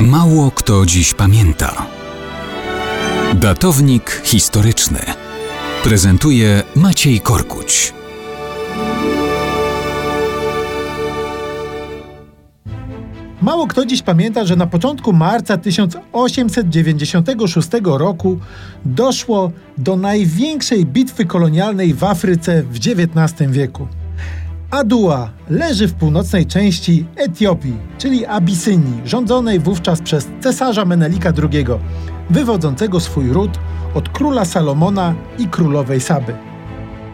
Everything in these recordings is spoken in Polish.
Mało kto dziś pamięta. Datownik historyczny prezentuje Maciej Korkuć. Mało kto dziś pamięta, że na początku marca 1896 roku doszło do największej bitwy kolonialnej w Afryce w XIX wieku. Adua leży w północnej części Etiopii, czyli Abysynii, rządzonej wówczas przez cesarza Menelika II, wywodzącego swój ród od króla Salomona i królowej Saby.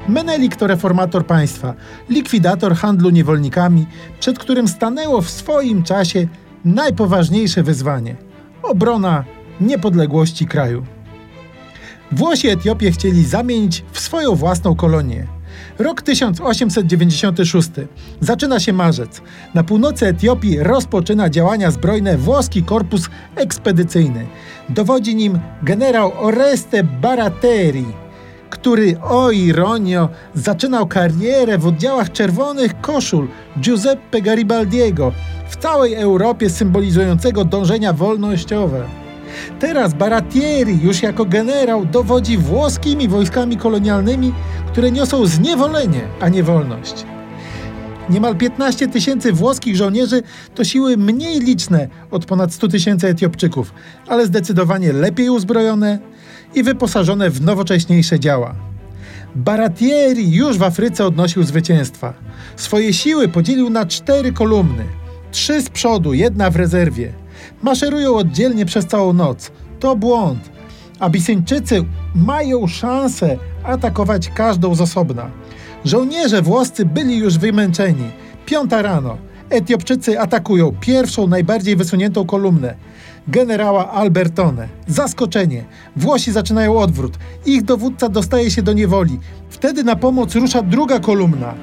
Menelik to reformator państwa, likwidator handlu niewolnikami, przed którym stanęło w swoim czasie najpoważniejsze wyzwanie obrona niepodległości kraju. Włosi Etiopię chcieli zamienić w swoją własną kolonię. Rok 1896. Zaczyna się marzec. Na północy Etiopii rozpoczyna działania zbrojne włoski korpus ekspedycyjny. Dowodzi nim generał Oreste Barateri, który, o ironio, zaczynał karierę w oddziałach czerwonych koszul Giuseppe Garibaldiego w całej Europie symbolizującego dążenia wolnościowe. Teraz Baratieri już jako generał dowodzi włoskimi wojskami kolonialnymi, które niosą zniewolenie, a nie wolność. Niemal 15 tysięcy włoskich żołnierzy to siły mniej liczne od ponad 100 tysięcy Etiopczyków, ale zdecydowanie lepiej uzbrojone i wyposażone w nowocześniejsze działa. Baratieri już w Afryce odnosił zwycięstwa. Swoje siły podzielił na cztery kolumny. Trzy z przodu, jedna w rezerwie. Maszerują oddzielnie przez całą noc. To błąd. Abisyńczycy mają szansę atakować każdą z osobna. Żołnierze włoscy byli już wymęczeni. Piąta rano. Etiopczycy atakują pierwszą, najbardziej wysuniętą kolumnę generała Albertone. Zaskoczenie. Włosi zaczynają odwrót. Ich dowódca dostaje się do niewoli. Wtedy na pomoc rusza druga kolumna.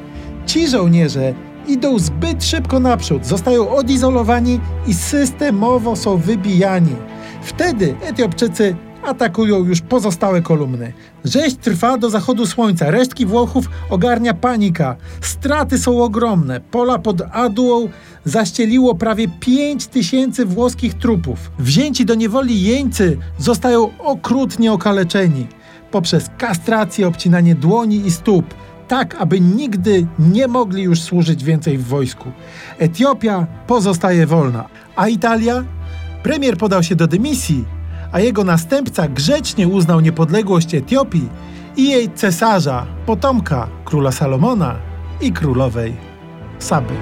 Ci żołnierze idą zbyt szybko naprzód, zostają odizolowani i systemowo są wybijani. Wtedy Etiopczycy atakują już pozostałe kolumny. Rzeź trwa do zachodu słońca, resztki Włochów ogarnia panika. Straty są ogromne. Pola pod Aduą zaścieliło prawie 5 tysięcy włoskich trupów. Wzięci do niewoli jeńcy zostają okrutnie okaleczeni poprzez kastrację, obcinanie dłoni i stóp tak, aby nigdy nie mogli już służyć więcej w wojsku. Etiopia pozostaje wolna, a Italia? Premier podał się do dymisji, a jego następca grzecznie uznał niepodległość Etiopii i jej cesarza, potomka króla Salomona i królowej Saby.